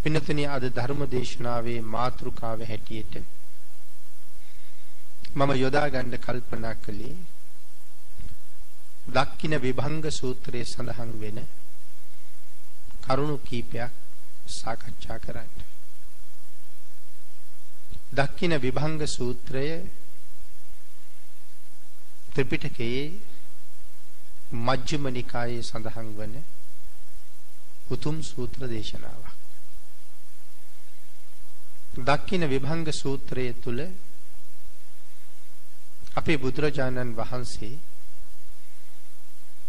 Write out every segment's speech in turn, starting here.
පින්නතනි අද ධර්ම දේශනාවේ මාතෘකාව හැටියට මම යොදා ගන්න කල්පනා කළේ දක්කින විභංග සූත්‍රයේ සඳහන් වෙන කරුණු කීපයක් සාකච්ඡා කරන්න. දක්කින විභංග සූත්‍රය ත්‍රිපිටකයේ මජ්ක්‍ධිම නිකායේ සඳහන් වන උතුම් සූත්‍ර දේශනාවක්. දක්කින විභංග සූත්‍රය තුල අපේ බුදුරජාණන් වහන්සේ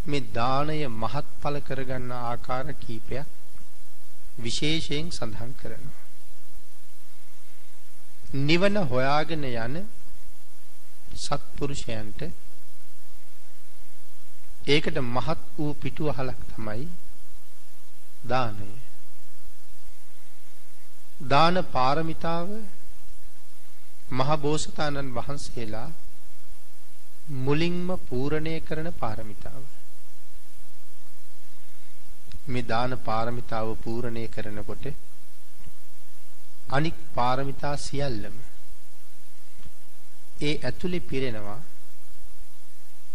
මේ දාණය මහත්ඵල කරගන්න ආකාර කීපයක් විශේෂයෙන් සඳහන් කරනවා. නිවන හොයාගෙන යන සත්පුරුෂයන්ට ඒකට මහත් වූ පිටුවහලක් තමයි දානය. දාන පාරමිතාව මහ බෝසතාණන් වහන්සේලා මුලින්ම පූර්ණේ කරන පාරමිතාව. මේ දාන පාරමිතාව පූර්ණේ කරනකොට අනික් පාරමිතා සියල්ලම ඒ ඇතුලේ පිරෙනවා.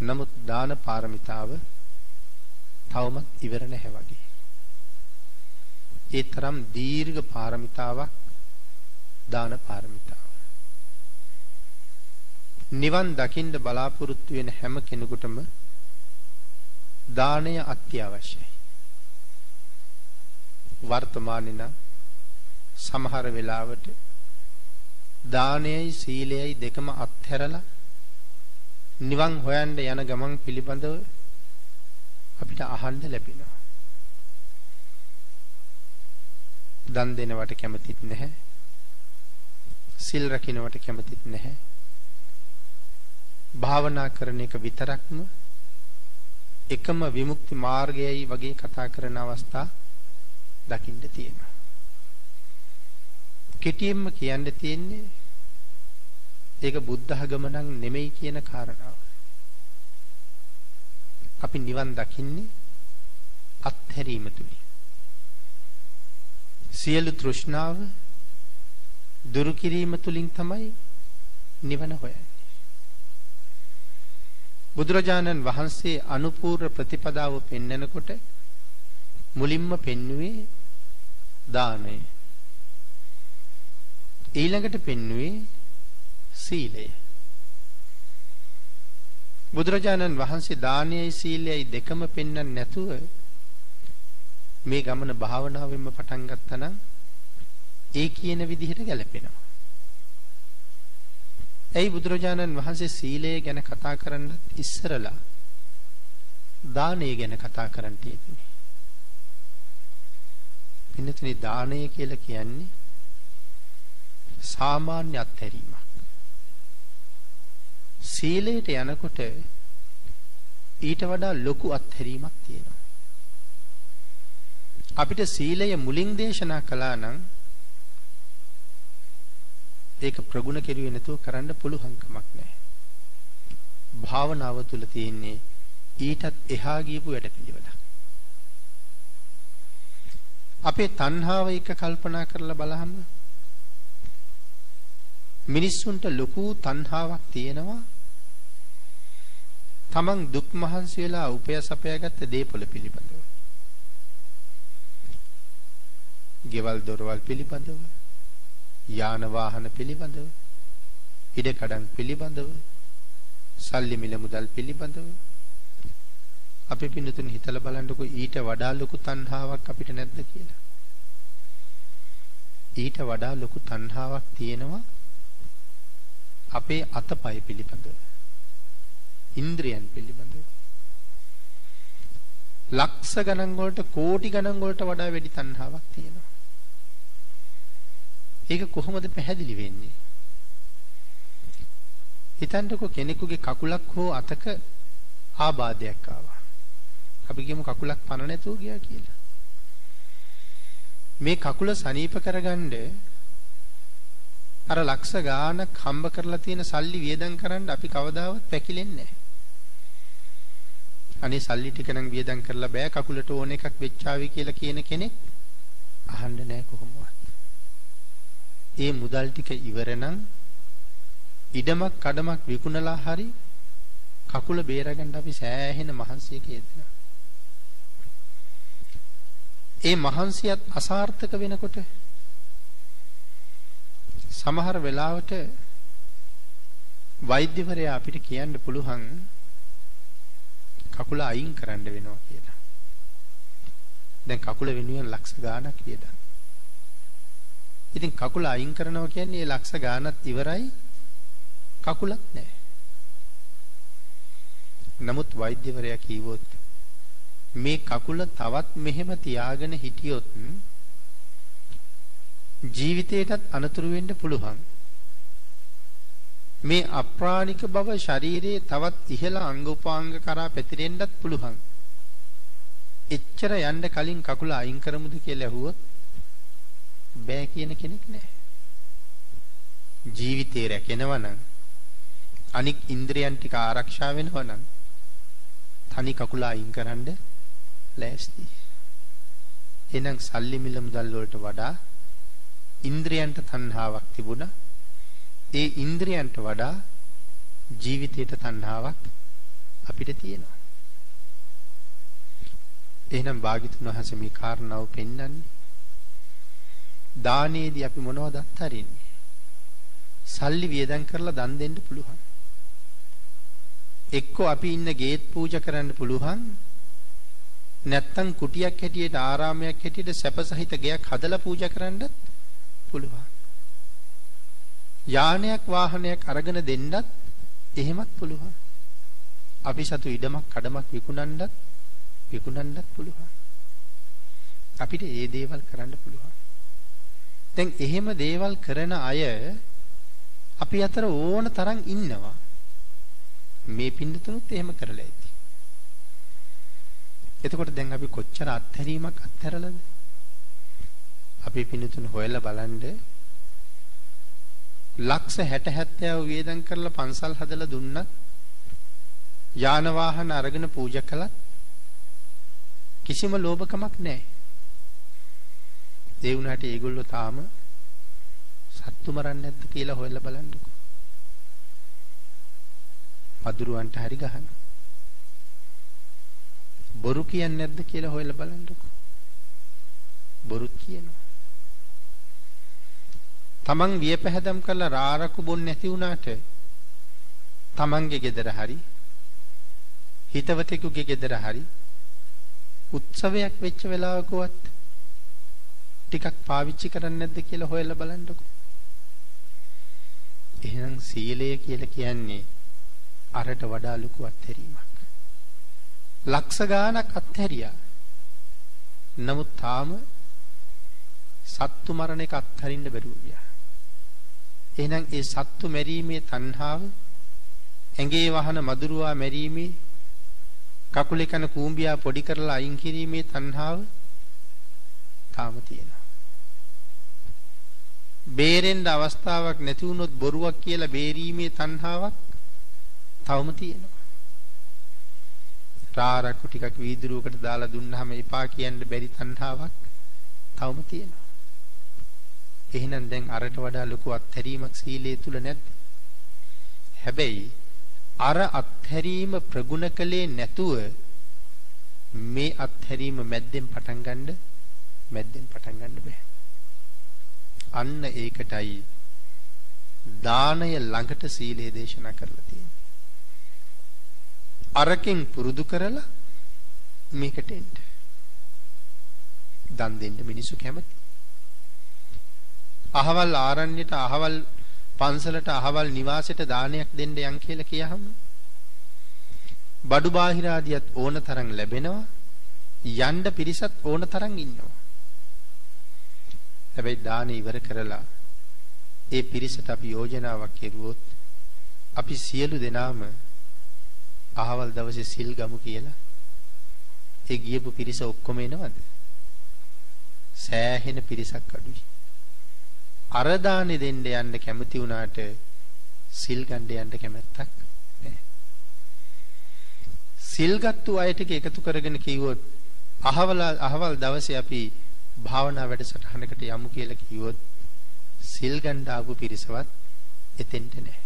නමුත් දාන පාරමිතාව තවමත් ඉවර නැහැ වගේ. ඒ තරම් දීර්ඝ පාරමිතාවක් දාන පාරමිතාව. නිවන් දකින්න බලාපොරොත්තු වෙන හැම කෙනෙකුටම දානය අත්‍යවශ්‍යයි. වර්තමානයේ නම් සමහර වෙලාවට දානයයි සීලයයි දෙකම අත්හැරලා නිවන් හොයන්න යන ගමන් පිළිබඳව අපිට අහන්න ලැබෙනවා. දන් දෙනවට කැමතිත් නැහැ. සිල් රකින්නවට කැමතිත් නැහැ. භාවනා කරන එක විතරක්ම එකම විමුක්ති මාර්ගයයි වගේ කතා කරන අවස්ථා දකින්න තියෙනවා. කෙටියෙන්ම කියන්න තියෙන්නේ ඒක බුද්ධ ගමනක් නෙමෙයි කියන කාරණාව. අපි නිවන් දකින්නේ අත්හැරීම තුලින්. සියලු තෘෂ්ණාව දුරු කිරීම තුලින් තමයි නිවන හොයන්නේ. බුදුරජාණන් වහන්සේ අනුපූර්ව ප්‍රතිපදාව පෙන්වනකොට මුලින්ම පෙන්වුවේ දානය. ඊළඟට පෙන්වුවේ සීලය. බුදුරජාණන් වහන්සේ දානයයි සීලයයි දෙකම පෙන්වන්න නැතුව මේ ගමන භාවනාවෙන්ම පටන් ගත්තා නම් ඒ කියන විදිහට ගැලපෙනවා. ඇයි බුදුරජාණන් වහන්සේ සීලය ගැන කතා කරන්න ඉස්සරලා දානය ගැන කතා කරන්න තියෙන්නේ. පින්නතුනි දානය කියලා කියන්නේ සාමාන්‍ය අත්හැරීමක්. සීලයට යනකොට ඊට වඩා ලොකු අත්හැරීමක් තියෙනවා. අපිට සීලය මුලින් දේශනා කළා නම් ඒක ප්‍රගුණ කෙරුවේ නැතුව කරන්න පුළුවන්කමක් නැහැ. භාවනාව තුල තියෙන්නේ ඊටත් එහා ගියපු වැඩපිළිවෙලක්. අපේ තණ්හාව එක කල්පනා කරලා බලහම මිනිස්සුන්ට ලොකු තණ්හාවක් තියෙනවා. තමන් දුක් මහන්සි වෙලා උපයස අපයාගත්ත දේපොළ පිළිබඳව. ගෙවල් දොරවල් පිළිබඳව යාන වාහන පිළිබඳව ඉඩකඩම් පිළිබඳව සල්ලි මිල මුදල් පිළිබඳව. අපි පින්නතුන් හිතලා බලන්නකො ඊට වඩා ලොකු තණ්හාවක් අපිට නැද්ද කියලා. ඊට වඩා ලොකු තණ්හාවක් තියෙනවා අපේ අතපය පිළිබඳව ඉන්ද්‍රියන් පිළිබඳව. ලක්ෂ ගණන් වලට කෝටි ගණන් වලට වඩා වැඩි තණ්හාවක් තියෙනවා. ඒක කොහොමද පැහැදිලි වෙන්නේ? හිතන්නකෝ කෙනෙකුගේ කකුලක් හෝ අතක ආබාධයක් ආවා. අපි කියමු කකුලක් පන නැතුව ගියා කියලා. මේ කකුල සනීප කරගන්න අර ලක්ෂ ගාණක් හම්බ කරලා තියෙන සල්ලි වියදම් කරන්න අපි කවදාවත් පැකිලෙන්නේ නැහැ. අනේ සල්ලි ටික නම් වියදම් කරලා බෑ කකුලට ඕන එකක් වෙච්චාවි කියලා කියන කෙනෙක් අහන්න නැහැ කොහොමවත්. ඒ මුදල් ටික ඉවර නම් ඉඩමක් කඩමක් විකුණලා හරි කකුල බේරගන්න අපි සෑහෙන මහන්සියක යෙදෙනවා. ඒ මහන්සියත් අසාර්ථක වෙනකොට සමහර වෙලාවට වෛද්‍යවරයා අපිට කියන්න පුළුවන් කකුල අයින් කරන්න වෙනවා කියලා. දැන් කකුල වෙනුවෙන් ලක්ෂ ගාණක් වියදම්. ඉතින් කකුල අයින් කරනවා කියන්නේ ඒ ලක්ෂ ගාණත් ඉවරයි කකුලක් නැහැ. නමුත් වෛද්‍යවරයා කිව්වොත් මේ කකුල තවත් මෙහෙම තියාගෙන හිටියොත් ජීවිතේටත් අනතුරු වෙන්න පුළුවන්. මේ අප්‍රාණික බව ශරීරයේ තවත් ඉහළ අංග උපාංග කරා පැතිරෙන්නත් පුළුවන්. එච්චර යන්න කලින් කකුල අයින් කරමුද කියලා ඇහුවොත් බෑ කියන කෙනෙක් නැහැ. ජීවිතේ රැකෙනවා නම් අනික් ඉන්ද්‍රයන් ටික ආරක්ෂා වෙනවා නම් තනි කකුල අයින් කරන්න ලෑස්ති. එහෙනම් සල්ලි මිල මුදල් වලට වඩා ඉන්ද්‍රයන්ට තණ්හාවක් තිබුණා. ඒ ඉන්ද්‍රයන්ට වඩා ජීවිතයට තණ්හාවක් අපිට තියෙනවා. එහෙනම් භාග්‍යතුන් වහන්සේ මේ කාරණාව පෙන්වන්නේ දානයේදී අපි මොනවද අත්හරින්නේ? සල්ලි වියදම් කරලා දන් දෙන්න පුළුවන්. එක්කෝ අපි ඉන්න ගේට් පූජා කරන්න පුළුවන්. නැත්තම් කුටියක් හැටියට ආරාමයක් හැටියට සැපසහිත ගෙයක් හදලා පූජා කරන්නත් පුළුවන්. යානයක් වාහනයක් අරගෙන දෙන්නත් එහෙමත් පුළුවන්. අපි සතු ඉඩමක් කඩමක් විකුණන්නත් විකුණන්නත් පුළුවන්. අපිට ඒ දේවල් කරන්න පුළුවන්. දැන් එහෙම දේවල් කරන අය අපි අතර ඕන තරම් ඉන්නවා. මේ පින්නතුනුත් එහෙම කරලා ඇති. එතකොට දැන් අපි කොච්චර අත්හැරීමක් අත්හැරලාද? අපි පින්නතුන හොයලා බලන්න ලක්ෂ 60 70 වියදම් කරලා පන්සල් හදලා දුන්නත් යාන වාහන අරගෙන පූජා කළත් කිසිම ලෝභකමක් නැහැ. ඒ වුණාට ඒගොල්ලෝ තාම සත්තු මරන්නේ නැද්ද කියලා හොයලා බලන්නකෝ. මදුරුවන්ට හරි ගහනවා. බොරු කියන්නේ නැද්ද කියලා හොයලා බලන්නකෝ. බොරුත් කියනවා. තමන් වියපැහැදම් කරලා රාරකු බොන්නේ නැති වුණාට තමන්ගේ ගෙදර හරි හිතවතෙකුගේ ගෙදර හරි උත්සවයක් වෙච්ච වෙලාවකවත් ටිකක් පාවිච්චි කරන්නේ නැද්ද කියලා හොයලා බලන්නකෝ. එහෙනම් සීලය කියලා කියන්නේ අරට වඩා ලොකු අත්හැරීමක්. ලක්ෂ ගාණක් අත්හැරියා. නමුත් තාම සත්තු මරණ එක අත්හරින්න බැරුව ගියා. එහෙනම් ඒ සත්තු මැරීමේ තණ්හාව ඇඟේ වහන මදුරුවා මැරීමේ කකුලේ කන කූඹියා පොඩි කරලා අයින් කිරීමේ තණ්හාව තාම තියෙනවා. බේරෙන්න අවස්ථාවක් නැති වුණොත් බොරුවක් කියලා බේරීමේ තණ්හාවක් තවම තියෙනවා. රාරක්කු ටිකක් වීදුරුවකට දාලා දුන්නාම එපා කියන්න බැරි තණ්හාවක් තවම තියෙනවා. එහෙනම් දැන් අරට වඩා ලොකු අත්හැරීමක් සීලයේ තුල නැද්ද? හැබැයි අර අත්හැරීම ප්‍රගුණ කළේ නැතුව මේ අත්හැරීම මැද්දෙන් පටන් ගන්න මැද්දෙන් පටන් ගන්න බෑ. අන්න ඒකටයි දානය ළඟට සීලය දේශනා කරලා තියෙන්නේ. අරකින් පුරුදු කරලා මේකට එන්න. දන් දෙන්න මිනිස්සු කැමති. අහවල් ආරණ්‍යට අහවල් පන්සලට අහවල් නිවාසයට දානයක් දෙන්න යන් කියලා කියහම බඩු බාහිර ආදියත් ඕන තරම් ලැබෙනවා යන්න පිරිසත් ඕන තරම් ඉන්නවා හැබැයි දාන ඉවර කරලා ඒ පිරිසට අපි යෝජනාවක් කෙරුවොත් අපි සියලු දෙනාම අහවල් දවසේ සිල් ගමු කියලා ඒ ගියපු පිරිස ඔක්කොම එනවද? සෑහෙන පිරිසක් අඩුයි. අර දානේ දෙන්න යන්න කැමති වුණාට සිල් ගන්න යන්න කැමැත්තක් නැහැ. සිල් ගත්තු අයට එකතු කරගෙන කිව්වොත් අහවල අහවල් දවසේ අපි භාවනා වැඩසටහනකට යමු කියලා කිව්වොත් සිල් ගන්න ආපු පිරිසවත් එතෙන්ට නැහැ.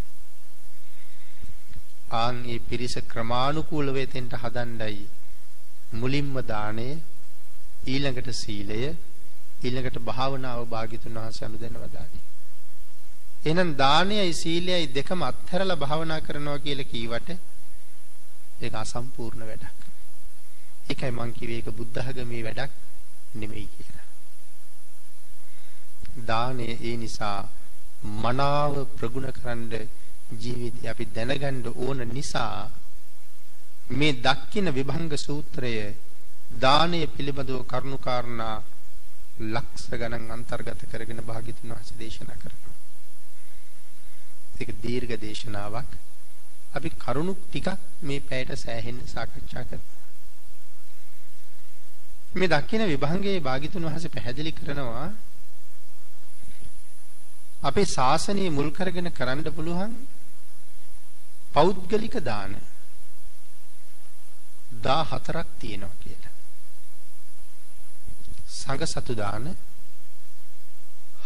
ආන් මේ පිරිස ක්‍රමානුකූලව එතෙන්ට හදණ්ඩයි මුලින්ම දාණය ඊළඟට සීලය ඊළඟට භාවනාව භාග්‍යතුන් වහන්සේ අනුදැනව දාන්නේ. එහෙනම් දානයයි සීලයයි දෙකම අත්හැරලා භාවනා කරනවා කියලා කීවට ඒක අසම්පූර්ණ වැඩක්. ඒකයි මං කිව්වේ ඒක බුද්ධ ධර්මයේ වැඩක් නෙමෙයි කියලා. දානය ඒ නිසා මනාව ප්‍රගුණ කරන්න ජීවිතය අපි දැනගන්න ඕන නිසා මේ දක්කින විභංග සූත්‍රය දානය පිළිබඳව කරුණුකාරණා ලක්ෂ ගණන් අන්තර්ගත කරගෙන භාග්‍යතුන් වහන්සේ දේශනා කරනවා. ඒක දීර්ඝ දේශනාවක්. අපි කරුණු ටිකක් මේ පැයට සෑහෙන්න සාකච්ඡා කරමු. මේ දක්කින විභංගයේ භාග්‍යතුන් වහන්සේ පැහැදිලි කරනවා අපේ ශාසනය මුල් කරගෙන කරන්න පුළුවන් පෞද්ගලික දාන 14ක් තියෙනවා කියලා. සංඝ සතු දාන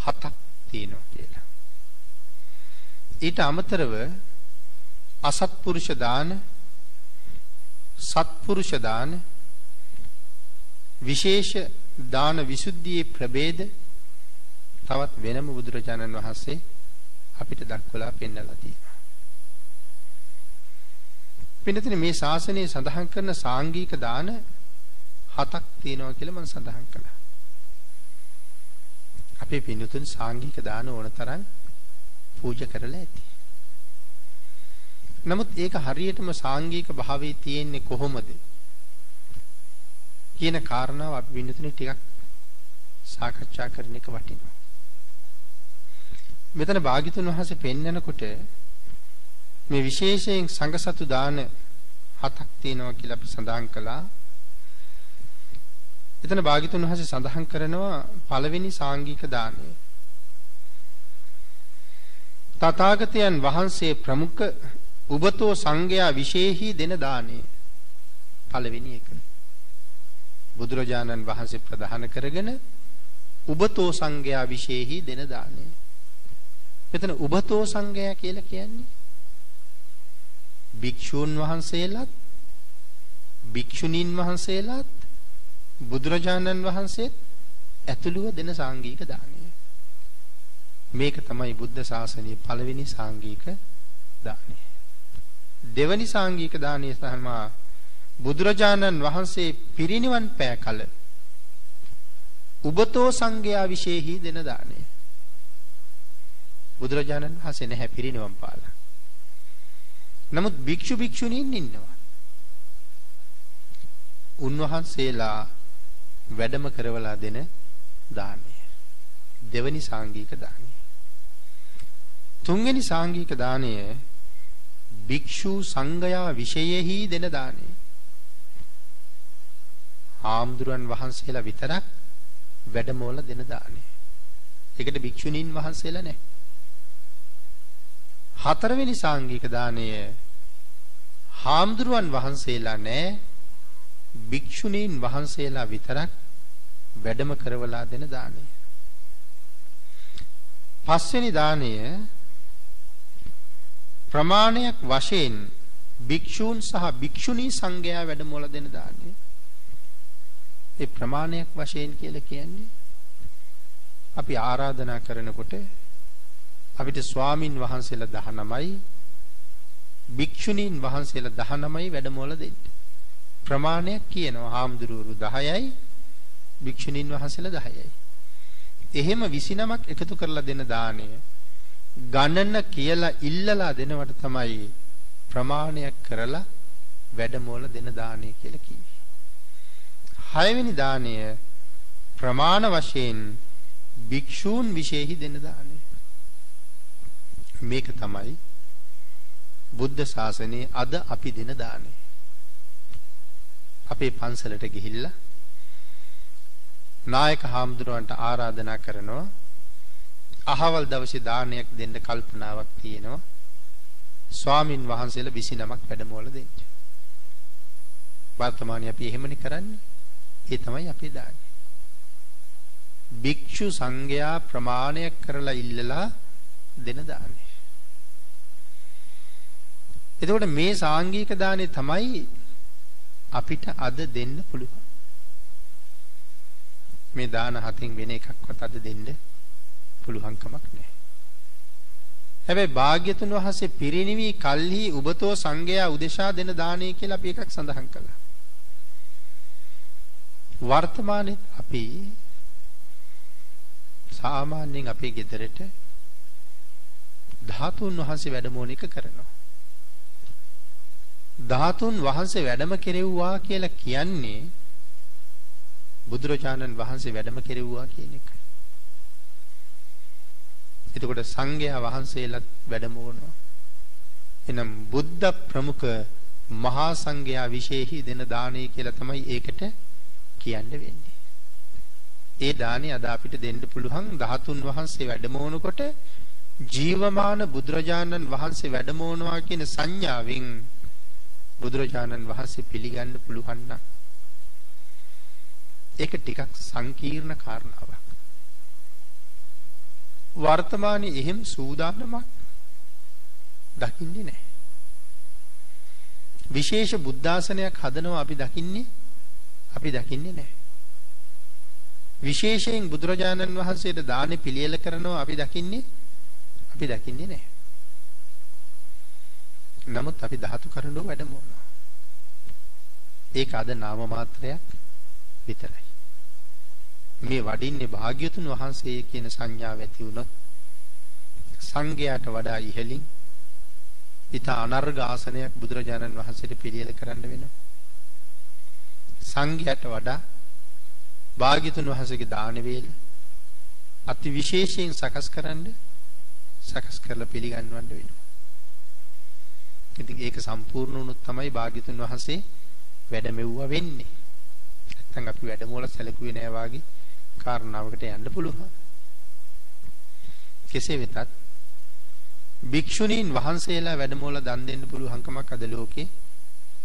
7ක් තියෙනවා කියලා. ඊට අමතරව අසත්පුරුෂ දාන සත්පුරුෂ දාන විශේෂ දාන විසුද්ධියේ ප්‍රභේද තවත් වෙනම බුදුරජාණන් වහන්සේ අපිට දක්වලා පෙන්වලා තියෙනවා. පින්නතනේ මේ ශාසනයේ සඳහන් කරන සාංගික දාන හතක් තියෙනවා කියලා මම සඳහන් කළා. අපේ පින්නතුන් සාංගික දාන ඕන තරම් පූජා කරලා ඇති. නමුත් ඒක හරියටම සාංගික භාවයේ තියෙන්නේ කොහොමද? කියන කාරණාව අපි වින්නතුනේ ටිකක් සාකච්ඡා කරන එක වටිනවා. මෙතන භාග්‍යතුන් වහන්සේ පෙන්නකොට මේ විශේෂයෙන් සංඝසතු දාන හතක් තියෙනවා කියලා අපි සඳහන් කළා. එතන භාග්‍යතුන් වහන්සේ සඳහන් කරනවා පළවෙනි සාංගික දානය. තථාගතයන් වහන්සේ ප්‍රමුඛ උබතෝ සංඝයා විශේෂී දෙන දානය. පළවෙනි එක. බුදුරජාණන් වහන්සේ ප්‍රධාන කරගෙන උබතෝ සංඝයා විශේෂී දෙන දානය. මෙතන උබතෝ සංඝයා කියලා කියන්නේ භික්ෂූන් වහන්සේලාත් භික්ෂුණීන් වහන්සේලාත් බුදුරජාණන් වහන්සේත් ඇතුළුව දෙන සාංගික දානය. මේක තමයි බුද්ධ ශාසනයේ පළවෙනි සාංගික දානය. දෙවනි සාංගික දානය තමයි බුදුරජාණන් වහන්සේ පිරිනිවන් පෑ කල උබතෝ සංඝයා විශේෂී දෙන දාණය. බුදුරජාණන් වහන්සේ නැහැ පිරිනිවන් පාලා. නමුත් භික්ෂු භික්ෂුණීන් ඉන්නවා. උන්වහන්සේලා වැඩම කරවලා දෙන දානය. දෙවනි සාංගික දානය. තුන්වෙනි සාංගික දානය භික්ෂු සංඝයා විශේෂෙහි දෙන දානය. ආම්දුරන් වහන්සේලා විතරක් වැඩමවල දෙන දානය. ඒකට භික්ෂුණීන් වහන්සේලා නැහැ. හතරවෙනි සාංගික දාණය හාමුදුරුවන් වහන්සේලා නෑ භික්ෂුණීන් වහන්සේලා විතරක් වැඩම කරවලා දෙන දාණය. පස්වෙනි දාණය ප්‍රමාණයක් වශයෙන් භික්ෂූන් සහ භික්ෂුණී සංඝයා වැඩමවල දෙන දාණය. ඒ ප්‍රමාණයක් වශයෙන් කියලා කියන්නේ අපි ආරාධනා කරනකොට අපිට ස්වාමින් වහන්සේලා 19යි භික්ෂුණීන් වහන්සේලා 19යි වැඩමවල දෙන්න. ප්‍රමාණයක් කියනවා හාමුදුරුවරු 10යි භික්ෂුණීන් වහන්සේලා 10යි. එහෙම 29ක් එකතු කරලා දෙන දාණය ගණන කියලා ඉල්ලලා දෙනවට තමයි ප්‍රමාණයක් කරලා වැඩමවල දෙන දාණය කියලා කිව්වේ. හයවෙනි දාණය ප්‍රමාණ වශයෙන් භික්ෂූන් විශේෂයි දෙන දාණය. මේක තමයි බුද්ධ ශාසනයේ අද අපි දෙන දාණය. අපේ පන්සලට ගිහිල්ලා නායක හාමුදුරුවන්ට ආරාධනා කරනවා අහවල් දවසේ දානයක් දෙන්න කල්පනාවක් තියෙනවා ස්වාමින් වහන්සේලා 29ක් වැඩමවල දෙන්න. වර්තමානයේ අපි එහෙමනේ කරන්නේ. ඒ තමයි අපේ දානය. භික්ෂු සංඝයා ප්‍රමාණයක් කරලා ඉල්ලලා දෙන දානේ. එතකොට මේ සාංගික දානේ තමයි අපිට අද දෙන්න පුළුවන්. මේ දාන හතෙන් වෙන එකක්වත් අද දෙන්න පුළුවන් කමක් නැහැ. හැබැයි භාග්‍යතුන් වහන්සේ පිරිනිවි කල්හි උබතෝ සංඝයා උදෙසා දෙන දානය කියලා අපි එකක් සඳහන් කළා. වර්තමානයේ අපි සාමාන්‍යයෙන් අපේ ගෙදරට ධාතුන් වහන්සේ වැඩමෝන එක කරනවා. ධාතුන් වහන්සේ වැඩම කෙරෙව්වා කියලා කියන්නේ බුදුරජාණන් වහන්සේ වැඩම කෙරෙව්වා කියන එකයි. එතකොට සංඝයා වහන්සේලාත් වැඩමවනවා. එනම් බුද්ධ ප්‍රමුඛ මහා සංඝයා විශේෂයි දෙන දානය කියලා තමයි ඒකට කියන්න වෙන්නේ. ඒ දානි අද අපිට දෙන්න පුළුවන් 13 වහන්සේ වැඩමවනකොට ජීවමාන බුදුරජාණන් වහන්සේ වැඩමවනවා කියන සංඥාවෙන් බුදුරජාණන් වහන්සේ පිළිගන්න පුළුවන් නම් ඒක ටිකක් සංකීර්ණ කාරණාවක්. වර්තමානයේ එහෙම සූදානමක් දකින්නේ නැහැ. විශේෂ බුද්ධාසනයක් හදනවා අපි දකින්නේ අපි දකින්නේ නැහැ. විශේෂයෙන් බුදුරජාණන් වහන්සේට දානෙ පිළියෙල කරනවා අපි දකින්නේ අපි දකින්නේ නැහැ. නමුත් අපි ධාතු කරඬුව වැඩමවනවා. ඒක අද නාම මාත්‍රයක් විතරයි. මේ වඩින්නේ භාග්‍යතුන් වහන්සේ කියන සංඥාව ඇති වුණොත් සංඝයාට වඩා ඉහළින් ඊට අනර්ග ආසනයක් බුදුරජාණන් වහන්සේට පිළියෙල කරන්න වෙනවා. සංඝයාට වඩා භාග්‍යතුන් වහන්සේගේ දාන වේල අති විශේෂයෙන් සකස් කරන්න සකස් කරලා පිළිගන්වන්න වෙනවා. ඉතින් ඒක සම්පූර්ණ වුණොත් තමයි භාග්‍යතුන් වහන්සේ වැඩමෙව්වා වෙන්නේ. නැත්නම් අපි වැඩමවල සැලකුවේ නෑ වාගේ කාරණාවකට යන්න පුළුවන්. කෙසේ වෙතත් භික්ෂුණීන් වහන්සේලා වැඩමවල දන් දෙන්න පුළුවන්කමක් අද ලෝකේ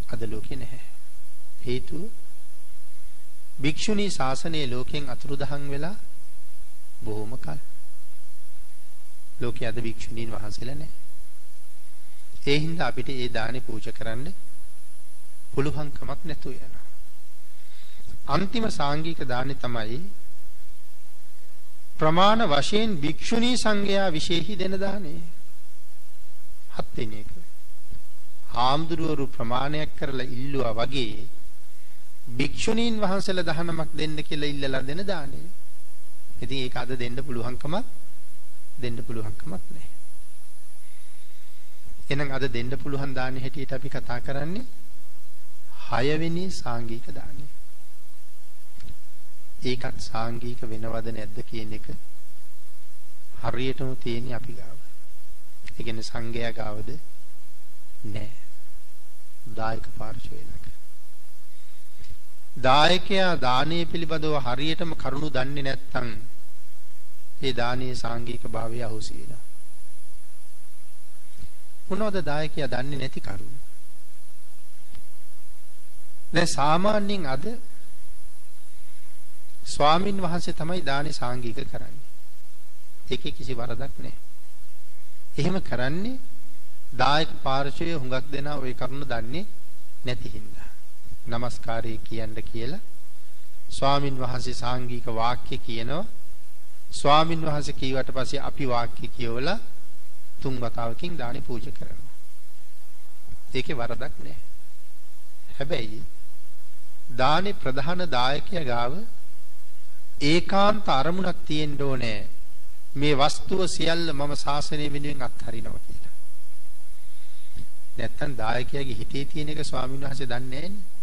අද ලෝකේ නැහැ. හේතුව භික්ෂුණී ශාසනයේ ලෝකෙන් අතුරුදහන් වෙලා බොහොම කල. ලෝකයේ අද භික්ෂුණීන් වහන්සේලා නැහැ. ඒ හින්දා අපිට ඒ දානේ පූජා කරන්න පුළුවන්කමක් නැතුව යනවා. අන්තිම සාංගික දානේ තමයි ප්‍රමාණ වශයෙන් භික්ෂුණී සංඝයා විශේෂයි දෙන දානේ. හත් වෙනි එක. හාමුදුරුවරු ප්‍රමාණයක් කරලා ඉල්ලුවා වගේ භික්ෂුණීන් වහන්සේලා දහනමක් දෙන්න කියලා ඉල්ලලා දෙන දානේ. ඉතින් ඒක අද දෙන්න පුළුවන්කමක් දෙන්න පුළුවන්කමක් නැහැ. එහෙනම් අද දෙන්න පුළුවන් දානේ හැටියට අපි කතා කරන්නේ හයවෙනි සාංගික දානේ. ඒකත් සාංගික වෙනවද නැද්ද කියන එක හරියටම තියෙන්නේ අපි ගාව. ඒ කියන්නේ සංඝයා ගාවද නෑ. දායක පාර්ශවයක. දායකයා දානීය පිළිබඳව හරියටම කරුණු දන්නේ නැත්නම් ඒ දානීය සාංගික භාවය අහුසි වෙනවා. මොනවද දායකයා දන්නේ නැති කරුණ. දැන් සාමාන්‍යයෙන් අද ස්වාමින් වහන්සේ තමයි දානි සාංගික කරන්නේ. ඒකේ කිසි වරදක් නැහැ. එහෙම කරන්නේ දායක පාර්ශවයේ හුඟක් දෙනා ওই කරුණ දන්නේ නැති හින්දා. নমස්කාරය කියන්න කියලා ස්වාමින් වහන්සේ සාංගික වාක්‍ය කියනවා. ස්වාමින් වහන්සේ කීවට පස්සේ අපි වාක්‍ය කියවලා තුන් වතාවකින් දානේ පූජා කරනවා. ඒකේ වරදක් නැහැ. හැබැයි දානේ ප්‍රධාන දායකයා ගාව ඒකාන්ත අරමුණක් තියෙන්න ඕනේ මේ වස්තුව සියල්ල මම ශාසනය වෙනුවෙන් අත්හරිනවා කියලා. නැත්තම් දායකයාගේ හිතේ තියෙන එක ස්වාමීන් වහන්සේ දන්නේ නැහැනේ.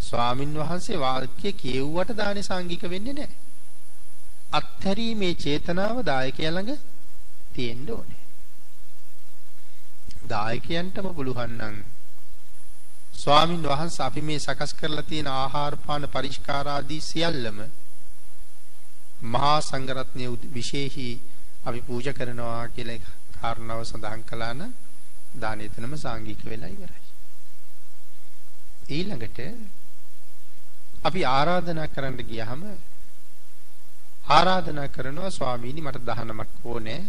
ස්වාමින් වහන්සේ වාක්‍ය කියෙව්වට දානේ සාංගික වෙන්නේ නැහැ. අත්හැරීමේ චේතනාව දායකයා ළඟ තියෙන්න ඕනේ. දායකයන්ටම පුළුවන් නම් ස්වාමින් වහන්සේ අපි මේ සකස් කරලා තියෙන ආහාර පාන පරිස්කාර ආදී සියල්ලම මහා සංඝරත්නයේ විශේෂී අපි පූජා කරනවා කියලා කාරණාව සඳහන් කළා නම් දාන එතනම සාංගික වෙලා ඉවරයි. ඊළඟට අපි ආරාධනා කරන්න ගියහම ආරාධනා කරනවා ස්වාමීනි මට දහනමක් ඕනේ.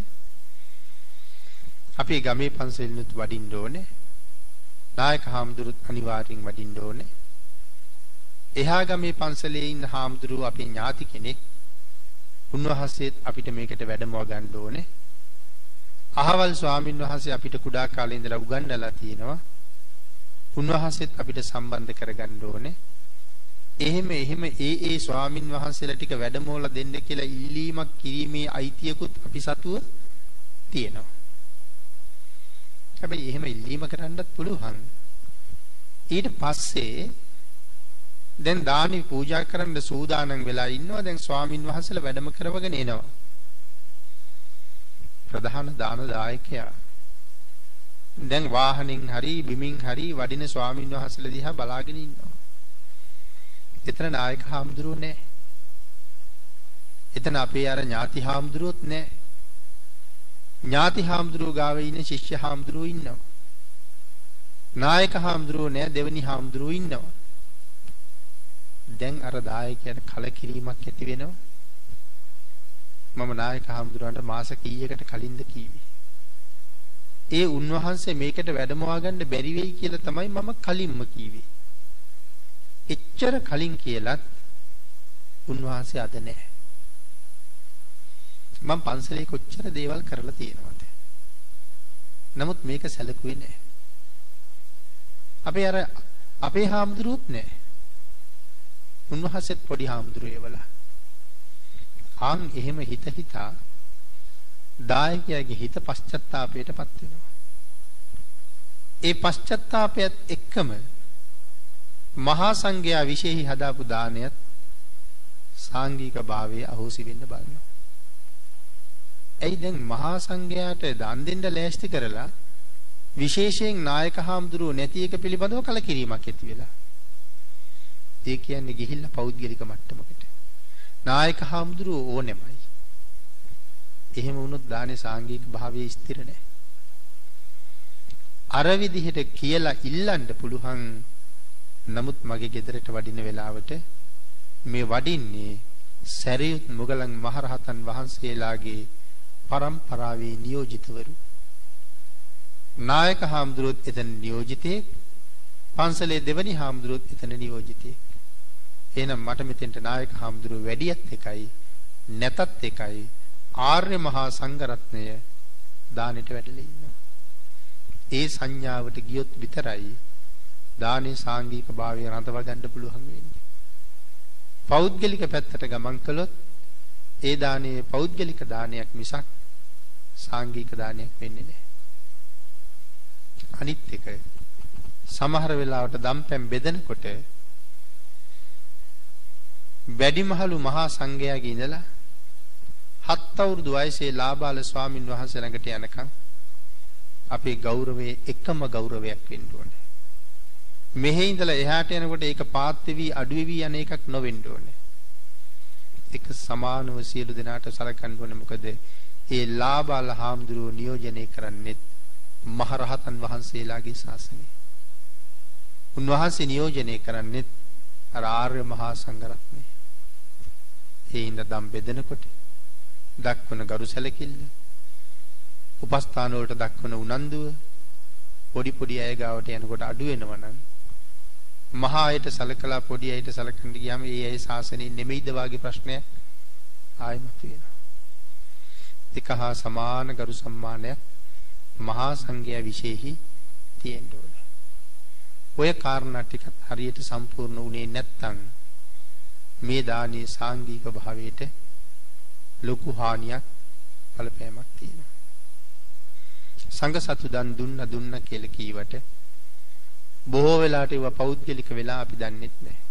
අපේ ගමේ පන්සලෙනුත් වඩින්න ඕනේ. නායක හාමුදුරුත් අනිවාර්යෙන් වඩින්න ඕනේ. එහා ගමේ පන්සලේ ඉන්න හාමුදුරුව අපේ ඥාති කෙනෙක්. උන්වහන්සේත් අපිට මේකට වැඩමව ගන්න ඕනේ. අහවල් ස්වාමින් වහන්සේ අපිට කුඩා කාලේ ඉඳලා උගන්වලා තියෙනවා. උන්වහන්සේත් අපිට සම්බන්ධ කරගන්න ඕනේ. එහෙම එහෙම ඒ ඒ ස්වාමින් වහන්සේලා ටික වැඩමවලා දෙන්න කියලා ඉල්ලීමක් කිරීමේ අයිතියකුත් අපි සතුව තියෙනවා. හැබැයි එහෙම ඉල්ලීම කරන්නත් පුළුවන්. ඊට පස්සේ දැන් දානි පූජා කරන්න සූදානම් වෙලා ඉන්නවා. දැන් ස්වාමින් වහන්සේලා වැඩම කරවගෙන එනවා. ප්‍රධාන දාන දායකයා දැන් වාහනින් හරි බිමින් හරි වඩින ස්වාමින් වහන්සේලා දිහා බලාගෙන ඉන්නවා. එතන නායක හාමුදුරුවෝ නැහැ. එතන අපේ අර ඥාති හාමුදුරුවොත් නැහැ. ඥාති හාමුදුරුවෝ ගාව ඉන්න ශිෂ්‍ය හාමුදුරුවෝ ඉන්නවා. නායක හාමුදුරුවෝ නැහැ දෙවනි හාමුදුරුවෝ ඉන්නවා. දැන් අර දායකයන්ට කලකිරීමක් ඇති වෙනවා. මම නායක හාමුදුරුවන්ට මාස කීයකට කලින්ද කීවේ. ඒ උන්වහන්සේ මේකට වැඩමවා ගන්න බැරි වෙයි කියලා තමයි මම කලින්ම කීවේ. එච්චර කලින් කියලත් උන්වහන්සේ අද නැහැ. මම පන්සලේ කොච්චර දේවල් කරලා තියෙනවද? නමුත් මේක සැලකුවේ නැහැ. අපේ අර අපේ හාමුදුරුවොත් නැහැ. උන්වහන්සේත් පොඩි හාමුදුරුවෝ ඒවලා. ආන් එහෙම හිත හිතා දායකයාගේ හිත පශ්චත්තාපයටපත් වෙනවා. ඒ පශ්චත්තාපයත් එක්කම මහා සංඝයා විශේෂයි හදාපු දානයත් සාංගික භාවයේ අහෝසි වෙන්න බලනවා. ඇයි දැන් මහා සංඝයාට දන් දෙන්න ලෑස්ති කරලා විශේෂයෙන් නායක හාමුදුරුවෝ නැති එක පිළිබඳව කලකිරීමක් ඇති වෙලා. ඒ කියන්නේ ගිහිල්ලා පෞද්ගලික මට්ටමකට. නායක හාමුදුරුවෝ ඕනෙමයි. එහෙම වුණොත් දානේ සාංගික භාවයේ ස්ථිර නැහැ. අර විදිහට කියලා ඉල්ලන්න පුළුවන් නමුත් මගේ ගෙදරට වඩින වෙලාවට මේ වඩින්නේ සැරියුත් මුගලන් මහරහතන් වහන්සේලාගේ පරම්පරාවේ නියෝජිතවරු. නායක හාමුදුරුවොත් එතන නියෝජිතයෙක් පන්සලේ දෙවනි හාමුදුරුවොත් එතන නියෝජිතයෙක් එහෙනම් මට මෙතෙන්ට නායක හාමුදුරුවෝ වැඩියත් එකයි නැතත් එකයි ආර්ය මහා සංඝරත්නය දානෙට වැඩලා ඉන්නවා. ඒ සංඥාවට ගියොත් විතරයි දානේ සාංගික භාවය රඳව ගන්න පුළුවන් වෙන්නේ. පෞද්ගලික පැත්තට ගමන් කළොත් ඒ දානේ පෞද්ගලික දානයක් මිසක් සාංගික දානයක් වෙන්නේ නැහැ. අනිත් එක සමහර වෙලාවට දම්පැන් බෙදනකොට වැඩිමහලු මහා සංඝයාගේ ඉඳලා හත් අවුරුදු වයසේ ලාබාල ස්වාමින් වහන්සේ ළඟට යනකම් අපේ ගෞරවයේ එකම ගෞරවයක් වෙන්න ඕනේ. මෙහි ඉඳලා එහාට යනකොට ඒක පාත් වෙවි අඩු වෙවි යන එකක් නොවෙන්න ඕනේ. ඒක සමානව සියලු දෙනාට සලකන්න ඕනේ මොකද ඒ ලාබාල හාමුදුරුවෝ නියෝජනය කරන්නේ මහරහතන් වහන්සේලාගේ ශාසනය. උන්වහන්සේ නියෝජනය කරන්නේ අර ආර්ය මහා සංඝරත්නය. ඒ හින්දා දම් බෙදනකොට දක්වන ගරු සැලකිල්ල උපස්ථාන වලට දක්වන උනන්දුව පොඩි පොඩි අය ගාවට යනකොට අඩු වෙනවා නම් මහා අයට සලකලා පොඩි අයට සලකන්න ගියාම ඒ අය ශාසනයේ නෙමෙයිද වාගේ ප්‍රශ්නයක් ආයෙමත් වෙනවා. එක හා සමාන ගරු සම්මානයක් මහා සංඝයා විශේෂයි තියෙන්න ඕනේ. ඔය කාරණා ටිකත් හරියට සම්පූර්ණ වුණේ නැත්නම් මේ දානීය සාංගික භාවයට ලොකු හානියක් බලපෑමක් තියෙනවා. සංඝ සතු දන් දුන්න දුන්න කියලා කීවට බොහෝ වෙලාට ඒවා පෞද්ගලික වෙලා අපි දන්නෙත් නැහැ.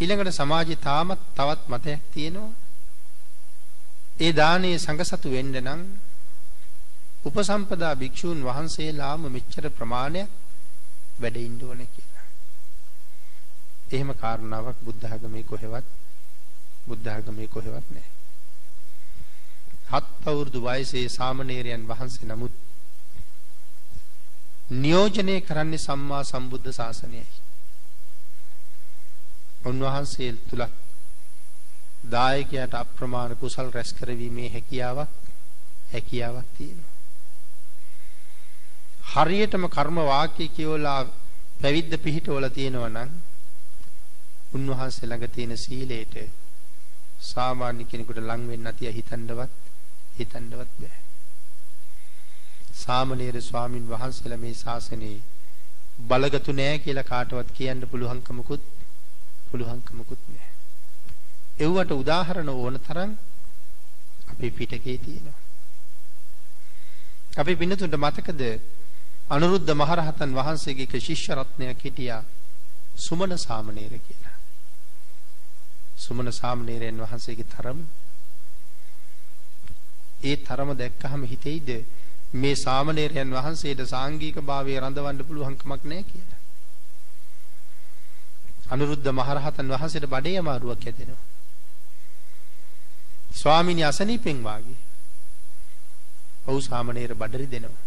ඊළඟට සමාජයේ තාමත් තවත් මතයක් තියෙනවා. ඒ දානයේ සංඝසතු වෙන්න නම් උපසම්පදා භික්ෂූන් වහන්සේලාම මෙච්චර ප්‍රමාණයක් වැඩ ඉන්න ඕනේ කියලා. එහෙම කාරණාවක් බුද්ධ ධර්මයේ කොහෙවත් බුද්ධ ධර්මයේ කොහෙවත් නැහැ. හත් අවුරුදු වයසේ සාමණේරයන් වහන්සේ නමුත් නියෝජනය කරන්නේ සම්මා සම්බුද්ධ ශාසනයයි. උන්වහන්සේ තුල දායකයාට අප්‍රමාණ කුසල් රැස් කරවීමේ හැකියාවක් හැකියාවක් තියෙනවා. හරියටම කර්ම වාක්‍ය කියවලා පැවිද්ද පිහිටවල තියෙනවා නම් උන්වහන්සේ ළඟ තියෙන සීලයට සාමාන්‍ය කෙනෙකුට ලං වෙන්න තිය හිතන්නවත් හිතන්නවත් බෑ. සාමණේර ස්වාමින් වහන්සේලා මේ ශාසනයේ බලගතු නෑ කියලා කාටවත් කියන්න පුළුවන්කමකුත් පුළුවන්කමකුත් නෑ. එව්වට උදාහරණ ඕන තරම් අපේ පිටකේ තියෙනවා. අපි පින්නතුන්ට මතකද අනුරුද්ධ මහරහතන් වහන්සේගේ එක ශිෂ්‍ය රත්නයක් හිටියා සුමන සාමණේර කියලා. සුමන සාමණේරයන් වහන්සේගේ තරම ඒ තරම දැක්කහම හිතෙයිද මේ සාමණේරයන් වහන්සේට සාංගික භාවයේ රඳවන්න පුළුවන් කමක් නැහැ කියලා. අනුරුද්ධ මහරහතන් වහන්සේට බඩේ අමාරුවක් ඇතිවෙනවා. ස්වාමිනී අසනීපෙන් වාගේ. ඔව් සාමණේර බඩරි දෙනවා.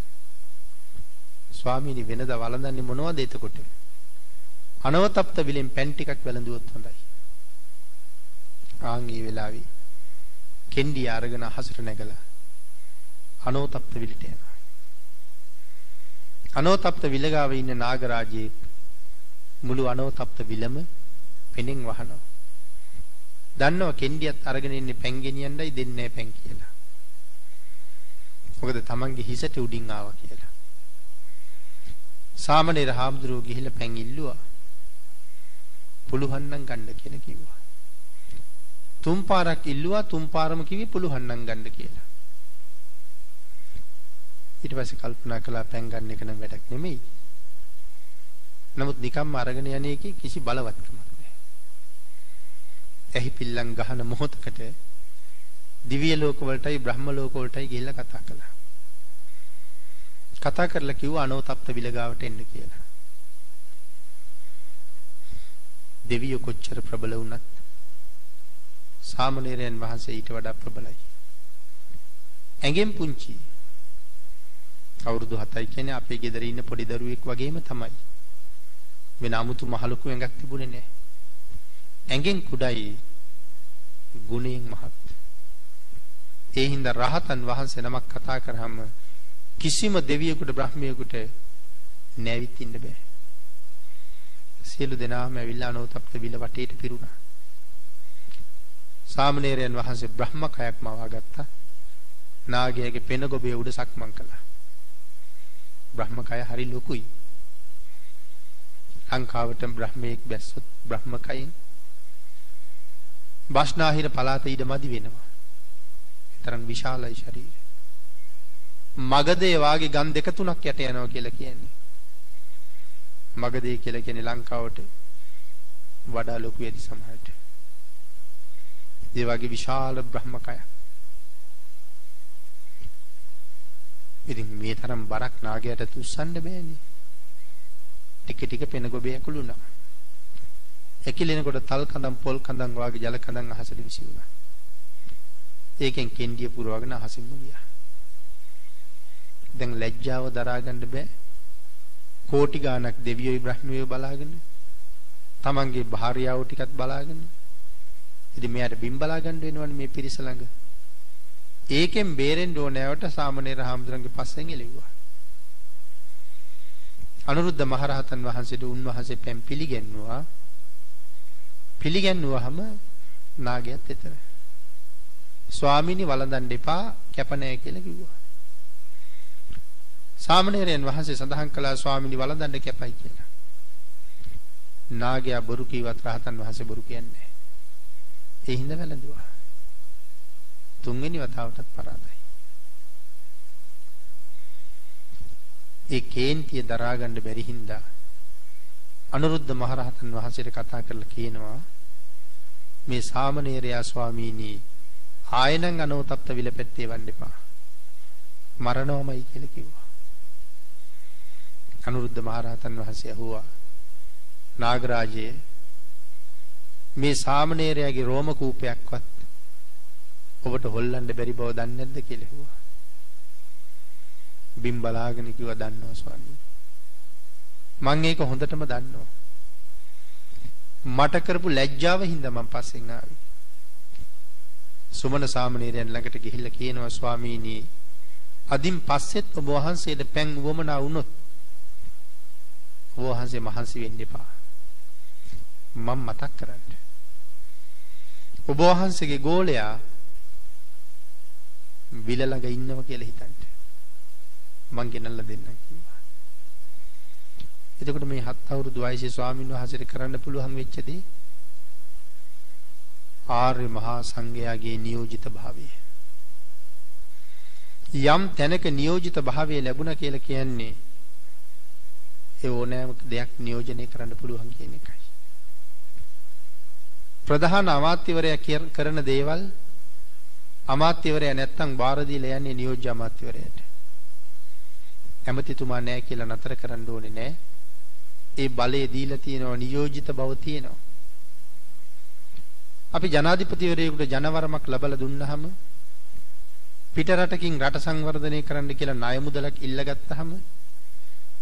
ස්වාමීනි වෙනද වළඳන්නේ මොනවද එතකොට? අනවතප්ත විලෙන් පැන් ටිකක් වැළඳුවොත් හොඳයි. ආන් ඒ වෙලාවේ කෙන්ඩිය අරගෙන අහසට නැගලා අනෝතප්ත විලට යනවා. අනෝතප්ත විල ගාව ඉන්න නාගරාජයේ මුළු අනෝතප්ත විලම පෙනෙන් වහනවා. දන්නවා කෙන්ඩියත් අරගෙන ඉන්නේ පැන් ගෙනියන්නයි දෙන්නේ පැන් කියලා. මොකද තමන්ගේ හිසට උඩින් ආවා කියලා. සාමණේර හාමුදුරුවෝ ගිහිල්ලා පැන් ඉල්ලුවා. පුළුවන් නම් ගන්න කියලා කිව්වා. තුන් පාරක් ඉල්ලුවා තුන් පාරම කිව්වේ පුළුවන් නම් ගන්න කියලා. ඊට පස්සේ කල්පනා කළා පැන් ගන්න එක නම් වැඩක් නෙමෙයි. නමුත් නිකම්ම අරගෙන යන්නේ කිසි බලවත්කමක් නැහැ. එහි පිල්ලම් ගහන මොහොතකට දිව්‍ය ලෝක වලටයි බ්‍රහ්ම ලෝක වලටයි ගිහිල්ලා කතා කළා. කතා කරලා කිව්වා අනෝතප්ත විලගාවට එන්න කියලා. දෙවියෝ කොච්චර ප්‍රබල වුණත් සාමණේරයන් වහන්සේ ඊට වඩා ප්‍රබලයි. ඇඟෙන් පුංචි. අවුරුදු 7යි කියන්නේ අපේ ගෙදර ඉන්න පොඩි දරුවෙක් වගේම තමයි. වෙන 아무තු මහලුකු ඇඟක් තිබුණේ නැහැ. ඇඟෙන් කුඩයි ගුණයෙන් මහත්. ඒ හින්දා රහතන් වහන්සේ නමක් කතා කරාම කිසිම දෙවියෙකුට බ්‍රහ්මියෙකුට නැවිත් ඉන්න බෑ. සියලු දෙනාම ඇවිල්ලා අනෝතප්ත විල වටේට පිරුණා. සාමණේරයන් වහන්සේ බ්‍රහ්ම කයක් මවා ගත්තා. නාගයාගේ පෙන ගොබේ උඩ සක්මන් කළා. බ්‍රහ්ම කය හරි ලොකුයි. ලංකාවට බ්‍රහ්මයෙක් බැස්සොත් බ්‍රහ්ම කයින් බස්නාහිර පළාත ඉඩමදි වෙනවා. තරම් විශාලයි ශරීරය. මගදේ වාගේ ගම් දෙක තුනක් යට යනවා කියලා කියන්නේ. මගදේ කියලා කියන්නේ ලංකාවට වඩා ලොකු ඇති සමහරට. ඒ වගේ විශාල බ්‍රහ්මකයක්. ඉතින් මේ තරම් බරක් නාගයට තුස්සන්න බෑනේ. ටික ටික පෙන ගොබේ ඇකුළුණා. ඇකිලෙනකොට තල් කඳන් පොල් කඳන් වාගේ ජල කඳන් අහසට විසි වුණා. ඒකෙන් කෙන්ඩිය පුරවගෙන අහසින්ම ගියා. දැන් ලැජ්ජාව දරා ගන්න බෑ. කෝටි ගාණක් දෙවියෝ බ්‍රහ්මියෝ බලාගෙන තමන්ගේ භාර්යාව ටිකත් බලාගෙන ඉතින් මෙයාට බිම් බලා ගන්න වෙනවනේ මේ පිරිස ළඟ. ඒකෙන් බේරෙන්න ඕනෑවට සාමණේර හාමුදුරන්ගේ පස්සෙන් එළෙව්වා. අනුරුද්ධ මහරහතන් වහන්සේට උන්වහන්සේ පැම් පිළිගැන්නුවා. පිළිගැන්නුවාම නාගයත් එතන. ස්වාමීනි වළඳන්න එපා කැප නැහැ කියලා කිව්වා. සාමණේරයන් වහන්සේ සඳහන් කළා ස්වාමිනී වළඳන්න කැපයි කියලා. නාගයා බොරු කීවත් රහතන් වහන්සේ බොරු කියන්නේ නැහැ. ඒ හින්දා වැළඳුවා. තුන්වෙනි වතාවටත් පරාදයි. ඒ කේන්තිය දරා ගන්න බැරි හින්දා අනුරුද්ධ මහරහතන් වහන්සේට කතා කරලා කියනවා මේ සාමණේරයා ස්වාමීනි ආයනං අනෝතප්ත විලපැත්තේ වන්න එපා. මරණවමයි කියලා කිව්වා. අනුරුද්ධ මහරහතන් වහන්සේ අහුවා නාගරාජයේ මේ සාමණේරයාගේ රෝම කූපයක්වත් ඔබට හොල්ලන්න බැරි බව දන්නේ නැද්ද කියලා ඇහුවා. බිම් බලාගෙන කිව්වා දන්නවා ස්වාමී. මම ඒක හොඳටම දන්නවා. මට කරපු ලැජ්ජාව හින්දා මම පස්සෙන් ආවේ. සුමන සාමණේරයන් ළඟට ගිහිල්ලා කියනවා ස්වාමීනි අදින් පස්සෙත් ඔබ වහන්සේට පැන් උවමනා වුණොත් ඔබ වහන්සේ මහන්සි වෙන්න එපා. මම මතක් කරන්න. ඔබ වහන්සේගේ ගෝලයා විල ළඟ ඉන්නවා කියලා හිතන්න. මං ගෙනල්ලා දෙන්නම් කිව්වා. එතකොට මේ හත් අවුරුදු වයසේ ස්වාමීන් වහන්සේට කරන්න පුළුවන් වෙච්ච දේ ආර්ය මහා සංඝයාගේ නියෝජිත භාවය. යම් තැනක නියෝජිත භාවය ලැබුණා කියලා කියන්නේ ඒ ඕනෑම දෙයක් නියෝජනය කරන්න පුළුවන් කියන එකයි. ප්‍රධාන අමාත්‍යවරයා කරන දේවල් අමාත්‍යවරයා නැත්තම් බාර දීලා යන්නේ නියෝජ්‍ය අමාත්‍යවරයාට. ඇමතිතුමා නැහැ කියලා නතර කරන්න ඕනේ නැහැ. ඒ බලය දීලා තියෙනවා නියෝජිත බව තියෙනවා. අපි ජනාධිපතිවරයෙකුට ජනවරමක් ලබලා දුන්නාම පිට රටකින් රට සංවර්ධනය කරන්න කියලා ණය මුදලක් ඉල්ලගත්තාම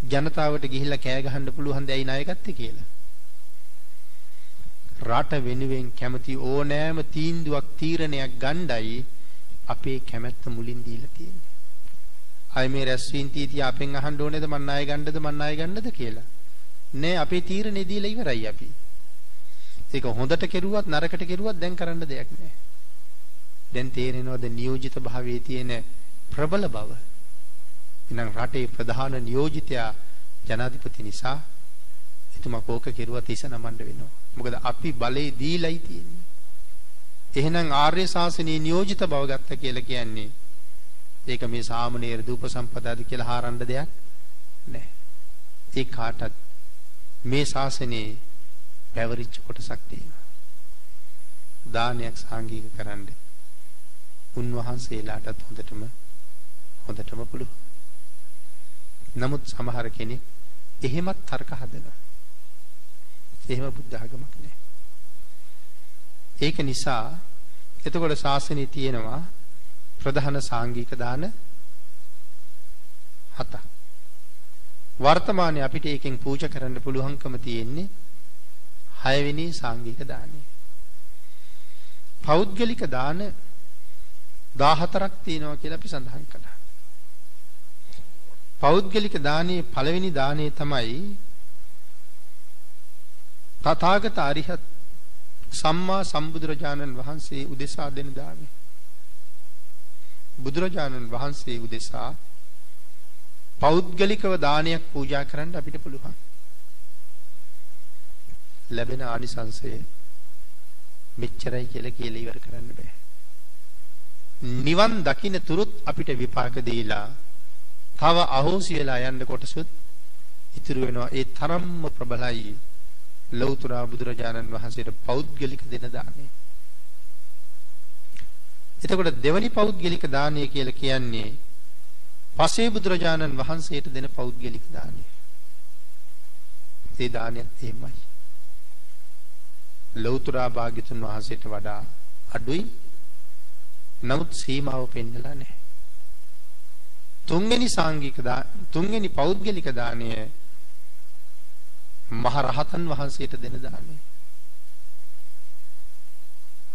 ජනතාවට ගිහිල්ලා කෑ ගහන්න පුළුවන් දෙයි ණය ගත්තේ කියලා. රට වෙනුවෙන් කැමති ඕනෑම තීන්දුවක් තීරණයක් ගණ්ඩයි අපේ කැමැත්ත මුලින් දීලා තියෙන්නේ. අය මේ රැස්වීම් තීතිය අපෙන් අහන්න ඕනේද මන් ණය ගන්නද මන් ණය ගන්නද කියලා. නෑ අපේ තීරණේ දීලා ඉවරයි අපි. ඒක හොඳට කෙරුවත් නරකට කෙරුවත් දැන් කරන්න දෙයක් නෑ. දැන් තේරෙනවද නියෝජිත භාවයේ තියෙන ප්‍රබල බව. එහෙනම් රටේ ප්‍රධාන නියෝජිතයා ජනාධිපති නිසා එතුමා කෝක කෙරුවත් ඉස නමන්න වෙනවා. මොකද අපි බලේ දීලයි තියෙන්නේ. එහෙනම් ආර්ය ශාසනයේ නියෝජිත බව ගත්ත කියලා කියන්නේ ඒක මේ සාමණේර දූප සම්පදාද කියලා හාරන්න දෙයක් නැහැ. ඒ කාටත් මේ ශාසනයේ පැවරිච්ච කොටසක් තියෙනවා. දානයක් සාංගික කරන්න උන්වහන්සේලාටත් හොඳටම හොඳටම පුළුවන්. නමුත් සමහර කෙනෙක් එහෙමත් තර්ක හදනවා. එහෙම බුද්ධ ආගමක් නෑ. ඒක නිසා එතකොට ශාසනයේ තියෙනවා ප්‍රධාන සාංගික දාන හතක්. වර්තමානයේ අපිට ඒකෙන් පූජා කරන්න පුළුවන්කම තියෙන්නේ හයවෙනි සාංගික දානය. පෞද්ගලික දාන 14ක් තියෙනවා කියලා අපි සඳහන් කළා. පෞද්ගලික දානයේ පළවෙනි දානය තමයි තථාගත අරිහත් සම්මා සම්බුදුරජාණන් වහන්සේ උදෙසා දෙන දානය. බුදුරජාණන් වහන්සේ උදෙසා පෞද්ගලිකව දානයක් පූජා කරන්න අපිට පුළුවන්. ලැබෙන ආනිසංසය මෙච්චරයි කියලා කියලා ඉවර කරන්න බෑ. නිවන් දකින්න තුරුත් අපිට විපාක දීලා තව අහෝසි වෙලා යන්න කොටසුත් ඉතුරු වෙනවා. ඒ තරම්ම ප්‍රබලයි ලෞතර බුදුරජාණන් වහන්සේට පෞද්ගලික දෙන දාණය. එතකොට දෙවනි පෞද්ගලික දානය කියලා කියන්නේ පසේ බුදුරජාණන් වහන්සේට දෙන පෞද්ගලික දානය. ඒ දානයත් එහෙමයි. ලෞතර භාග්‍යතුන් වහන්සේට වඩා අඩුයි. නමුත් සීමාව පෙන්නලා නැහැ. තුන්වෙනි සාංගික තුන්වෙනි පෞද්ගලික දානය මහ රහතන් වහන්සේට දෙන දානය.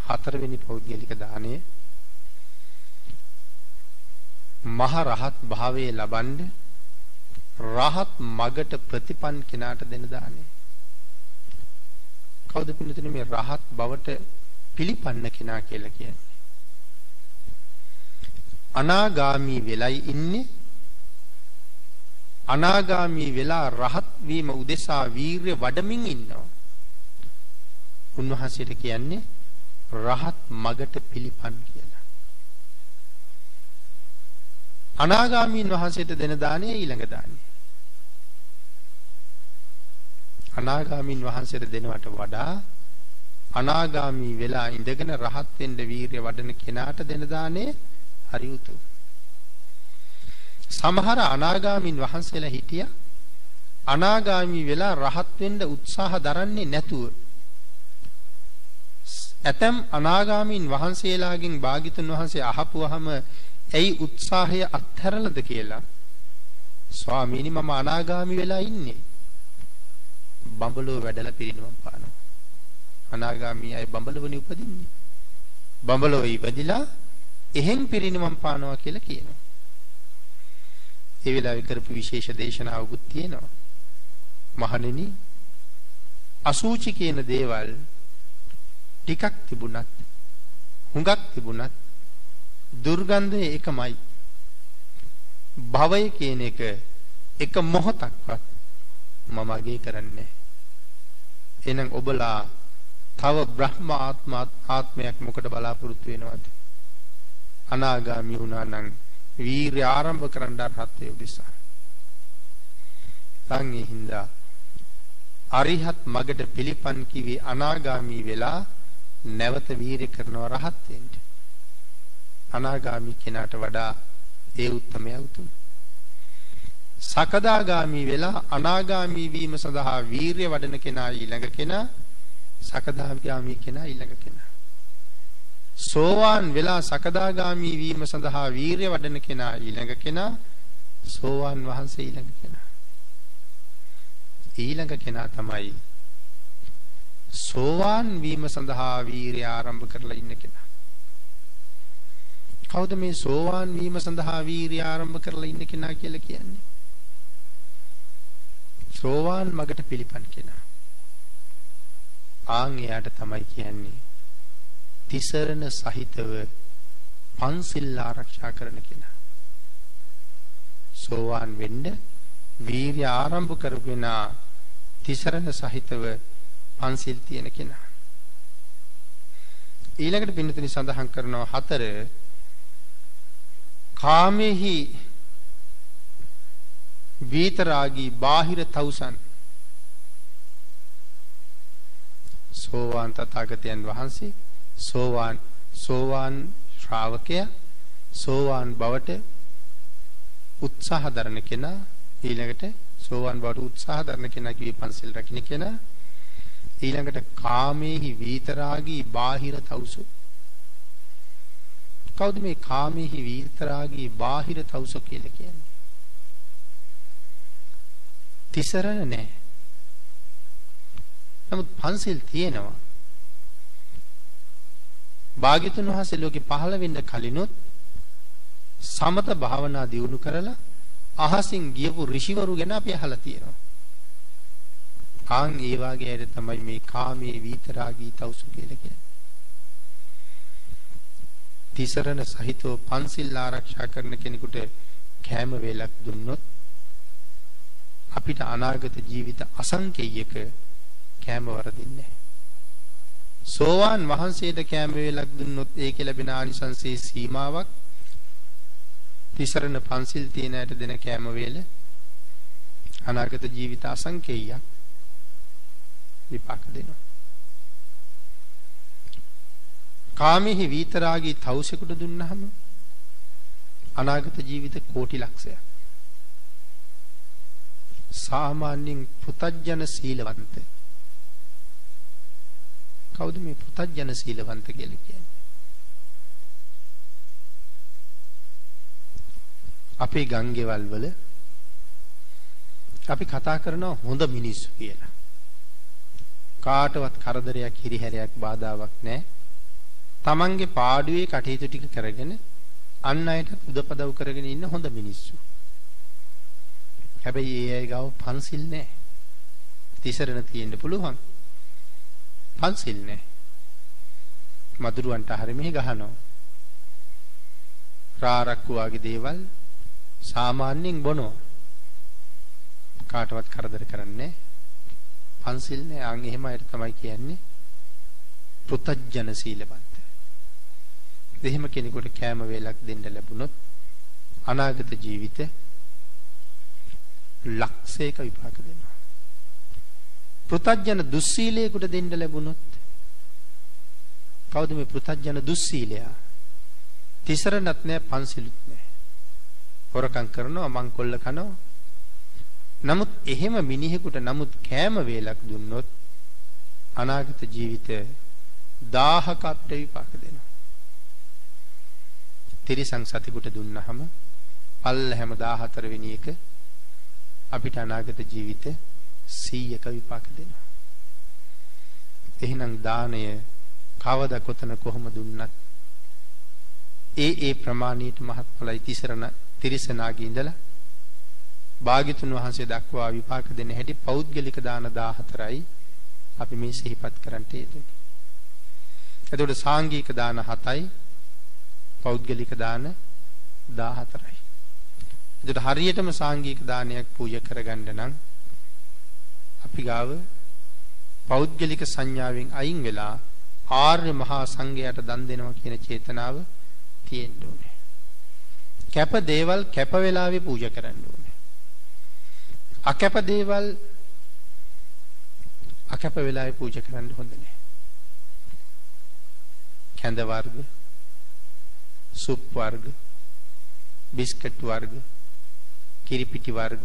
හතරවෙනි පෞද්ගලික දානය මහ රහත් භාවයේ ලබන්න රහත් මගට ප්‍රතිපන් කෙනාට දෙන දානය. කවුද පිළිතුරු මේ රහත් බවට පිළිපන්න කෙනා කියලා කියන්නේ? අනාගාමි වෙලයි ඉන්නේ අනාගාමි වෙලා රහත් වීම උදෙසා වීරය වඩමින් ඉන්නවා. උන්වහන්සේට කියන්නේ රහත් මගට පිළිපන් කියලා. අනාගාමීන් වහන්සේට දෙන දාණය ඊළඟ දාණය. අනාගාමීන් වහන්සේට දෙනවට වඩා අනාගාමී වෙලා ඉඳගෙන රහත් වෙන්න වීරිය වඩන කෙනාට දෙන දාණය හරි උතුම්. සමහර අනාගාමීන් වහන්සේලා හිටියා අනාගාමී වෙලා රහත් වෙන්න උත්සාහ දරන්නේ නැතුව ඇතම් අනාගාමීන් වහන්සේලාගෙන් භාග්‍යතුන් වහන්සේ අහපුවාම ඇයි උත්සාහය අත්හැරලද කියලා ස්වාමීනි මම අනාගාමි වෙලා ඉන්නේ බඹලෝ වැඩලා පිරිනවම් පානවා අනාගාමී අය බඹලවනේ උපදින්නේ බඹලෝ ඉපදිලා එහෙන් පිරිනිවන් පානවා කියලා කියනවා. ඒ වෙලාවේ කරපු විශේෂ දේශනාවකුත් තියෙනවා. මහණෙනි අසූචි කියන දේවල් ටිකක් තිබුණත් හුඟක් තිබුණත් දුර්ගන්ධය එකමයි. භවය කියන එක එක මොහොතක්වත් මම අගේ කරන්නේ එහෙනම් ඔබලා තව බ්‍රහ්ම ආත්මයක් මොකට බලාපොරොත්තු වෙනවද? අනාගාමී වුණා නම් වීර්ය ආරම්භ කරන්න රහත් උදෙසා. සංඝේ හින්දා අරිහත් මගට පිළිපන් කිවි අනාගාමී වෙලා නැවත වීර්ය කරනවා රහත් වෙන්න. අනාගාමී කෙනාට වඩා ඒ උත්තමයා උතුම්. සකදාගාමී වෙලා අනාගාමී වීම සඳහා වීරිය වඩන කෙනා ඊළඟ කෙනා සකදාගාමී කෙනා ඊළඟ කෙනා. සෝවාන් වෙලා සකදාගාමී වීම සඳහා වීරිය වඩන කෙනා ඊළඟ කෙනා සෝවාන් වහන්සේ ඊළඟ කෙනා. ඊළඟ කෙනා තමයි සෝවාන් වීම සඳහා වීරිය ආරම්භ කරලා ඉන්න කෙනා. කවුද මේ සෝවාන් වීම සඳහා වීරිය ආරම්භ කරලා ඉන්න කෙනා කියලා කියන්නේ සෝවාන් මගට පිළිපන් කෙනා. ආන් එයාට තමයි කියන්නේ තිසරණ සහිතව පන්සිල් ආරක්ෂා කරන කෙනා. සෝවාන් වෙන්න වීර්ය ආරම්භ කරගෙනා තිසරණ සහිතව පන්සිල් තියෙන කෙනා. ඊළඟට පින්නතුනි සඳහන් කරනවා හතර කාමෙහි වීතරාගී බාහිර තවුසන් සෝවාන් තථාගතයන් වහන්සේ සෝවාන් සෝවාන් ශ්‍රාවකයා සෝවාන් බවට උත්සාහ දරන කෙනා ඊළඟට සෝවාන් බවට උත්සාහ දරන කෙනා කිවි පන්සල් රකින්න කෙනා ඊළඟට කාමේහි වීතරාගී බාහිර තවුසු කවුද මේ කාමේහි වීතරාගී බාහිර තවුසු කියලා කියන්නේ තිසරණ නැහැ. නමුත් පන්සිල් තියෙනවා. භාග්‍යතුන් වහන්සේ ලෝකේ පහළ වෙන්න කලිනුත් සමත භාවනා දියුණු කරලා අහසින් ගියපු ඍෂිවරු ගැන අපි අහලා තියෙනවා. ආන් ඒ වාගේ අය තමයි මේ කාමයේ විතරාගී තවුසු කියලා කියන්නේ. තිසරණ සහිතව පන්සිල් ආරක්ෂා කරන කෙනෙකුට කෑම වේලක් දුන්නොත් අපිට අනාගත ජීවිත අසංකේයක කෑම වරදින්නේ සෝවාන් වහන්සේට කෑම වේලක් දුන්නොත් ඒකේ ලැබෙන ආනිසංසයේ සීමාවක් තිසරණ පන්සිල් තියෙන ඇයට දෙන කෑම වේල අනාගත ජීවිත අසංකේයයක් විපාක දෙනවා. කාමෙහි විතරාගී තවුසෙකුට දුන්නහම අනාගත ජීවිත කෝටි ලක්ෂයක්. සාමාන්‍යයෙන් පුතජන සීලවන්ත. කවුද මේ පුතජන සීලවන්ත කියලා කියන්නේ? අපේ ගංගෙවල් වල අපි කතා කරනවා හොඳ මිනිස්සු කියලා. කාටවත් කරදරයක් හිරිහැරයක් බාධාවක් නැහැ. තමන්ගේ පාඩුවේ කටයුතු ටික කරගෙන අන් අයට උදපදව් කරගෙන ඉන්න හොඳ මිනිස්සු හැබැයි ඒ අය ගාව පන්සිල් නැහැ. තිසරණ තියෙන්න පුළුවන්. පන්සිල් නැහැ. මදුරුවන්ට හරි මෙහි ගහනවා. රාරක්කු වගේ දේවල් සාමාන්‍යයෙන් බොනවා. කාටවත් කරදර කරන්නේ පන්සිල් නැහැ. අන් එහෙම අයට තමයි කියන්නේ පෘතජන සීලවන්ත. එහෙම කෙනෙකුට කෑම වේලක් දෙන්න ලැබුණොත් අනාගත ජීවිතේ ලක්ෂයක විපාක දෙනවා. පෘතජන දුස්සීලයකට දෙන්න ලැබුණොත් කවුද මේ පෘතජන දුස්සීලයා? තිසරණත් නෑ පන්සිලුත් නෑ. හොරකම් කරනවා මංකොල්ල කනවා. නමුත් එහෙම මිනිහෙකුට නමුත් කෑම වේලක් දුන්නොත් අනාගත ජීවිතය 1000ක අපිට විපාක දෙනවා. තිරිසන් සතිකුට දුන්නහම පල්ල හැම 14 වෙනි එක අපිට අනාගත ජීවිත 100ක විපාක දෙනවා. එහෙනම් දාණය කවදා කොතන කොහොම දුන්නත් ඒ ඒ ප්‍රමාණයට මහත්ඵලයි තිසරණ තිරිසනාගේ ඉඳලා භාග්‍යතුන් වහන්සේ දක්වා විපාක දෙන හැටි පෞද්ගලික දාන 14යි අපි මේ සිහිපත් කරන්ට යෙදුනේ. එතකොට සාංගික දාන 7යි පෞද්ගලික දාන 14යි. එතකොට හරියටම සාංගික දානයක් පූජා කරගන්න නම් අපි ගාව පෞද්ගලික සංඥාවෙන් අයින් වෙලා ආර්ය මහා සංඝයාට දන් දෙනවා කියන චේතනාව තියෙන්න ඕනේ. කැප දේවල් කැප වෙලාවේ පූජා කරන්න ඕනේ. අකැප දේවල් අකැප වෙලාවේ පූජා කරන්න හොඳ නැහැ. කැඳ වර්ග, සුප් වර්ග, බිස්කට් වර්ග, කිරිපිටි වර්ග,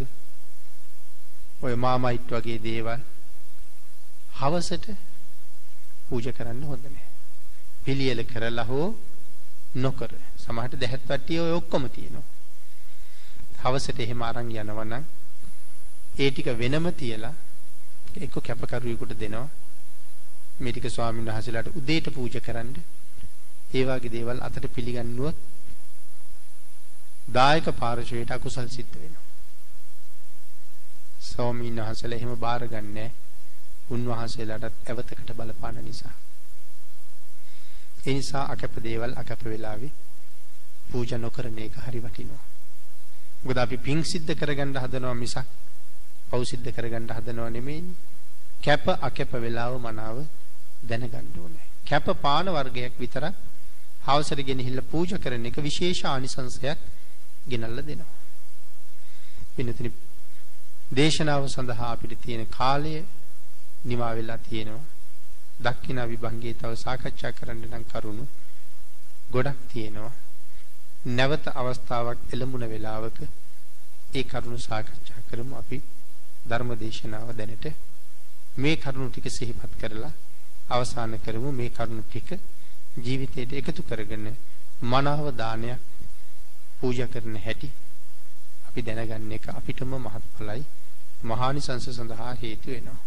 ඔය මාමයිට් වගේ දේවල් හවසට පූජා කරන්න හොඳ නැහැ. පිළියෙල කරලා හෝ නොකර. සමහරට දැහත් වට්ටිය ඔය ඔක්කොම තියෙනවා. හවසට එහෙම අරන් යනවනම් ඒ ටික වෙනම තියලා එක්ක කැපකරුවෙකුට දෙනවා. මේ ටික ස්වාමීන් වහන්සේලාට උදේට පූජා කරන්න. ඒ වගේ දේවල් අතට පිළිගන්නුවොත් දායක පාර්ශවයට අකුසල් සිද්ධ වෙනවා. ස්වාමීන් වහන්සේලා එහෙම බාරගන්නේ උන්වහන්සේලාටත් ඇවතකට බලපාන නිසා. ඒ නිසා අකැප දේවල් අකැප වෙලාවේ පූජා නොකරන එක හරි වටිනවා. මොකද අපි පිං සිද්ධ කරගන්න හදනවා මිසක් පව් සිද්ධ කරගන්න හදනව නෙමෙයි. කැප අකැප වෙලාව මනාව දැනගන්න ඕනේ. කැප පාන වර්ගයක් විතරක් හවසට ගෙනහිල්ලා පූජා කරන එක විශේෂ ආනිසංසයක් ගෙනල්ලා දෙනවා. වෙනතනි දේශනාව සඳහා අපිට තියෙන කාලය නිමා වෙලා තියෙනවා. දක්ෂිනා විභංගයේ තව සාකච්ඡා කරන්න නම් කරුණු ගොඩක් තියෙනවා. නැවත අවස්ථාවක් එළඹුණ වෙලාවක ඒ කරුණු සාකච්ඡා කරමු අපි ධර්ම දේශනාව දැනට මේ කරුණු ටික සිහිපත් කරලා අවසන් කරමු මේ කරුණු ටික ජීවිතයට එකතු කරගෙන මනාව දානයක් පූජා කරන හැටි අපි දැනගන්න එක අපිටම මහත්ඵලයි. මහානිසංස සඳහා හේතු වෙනවා.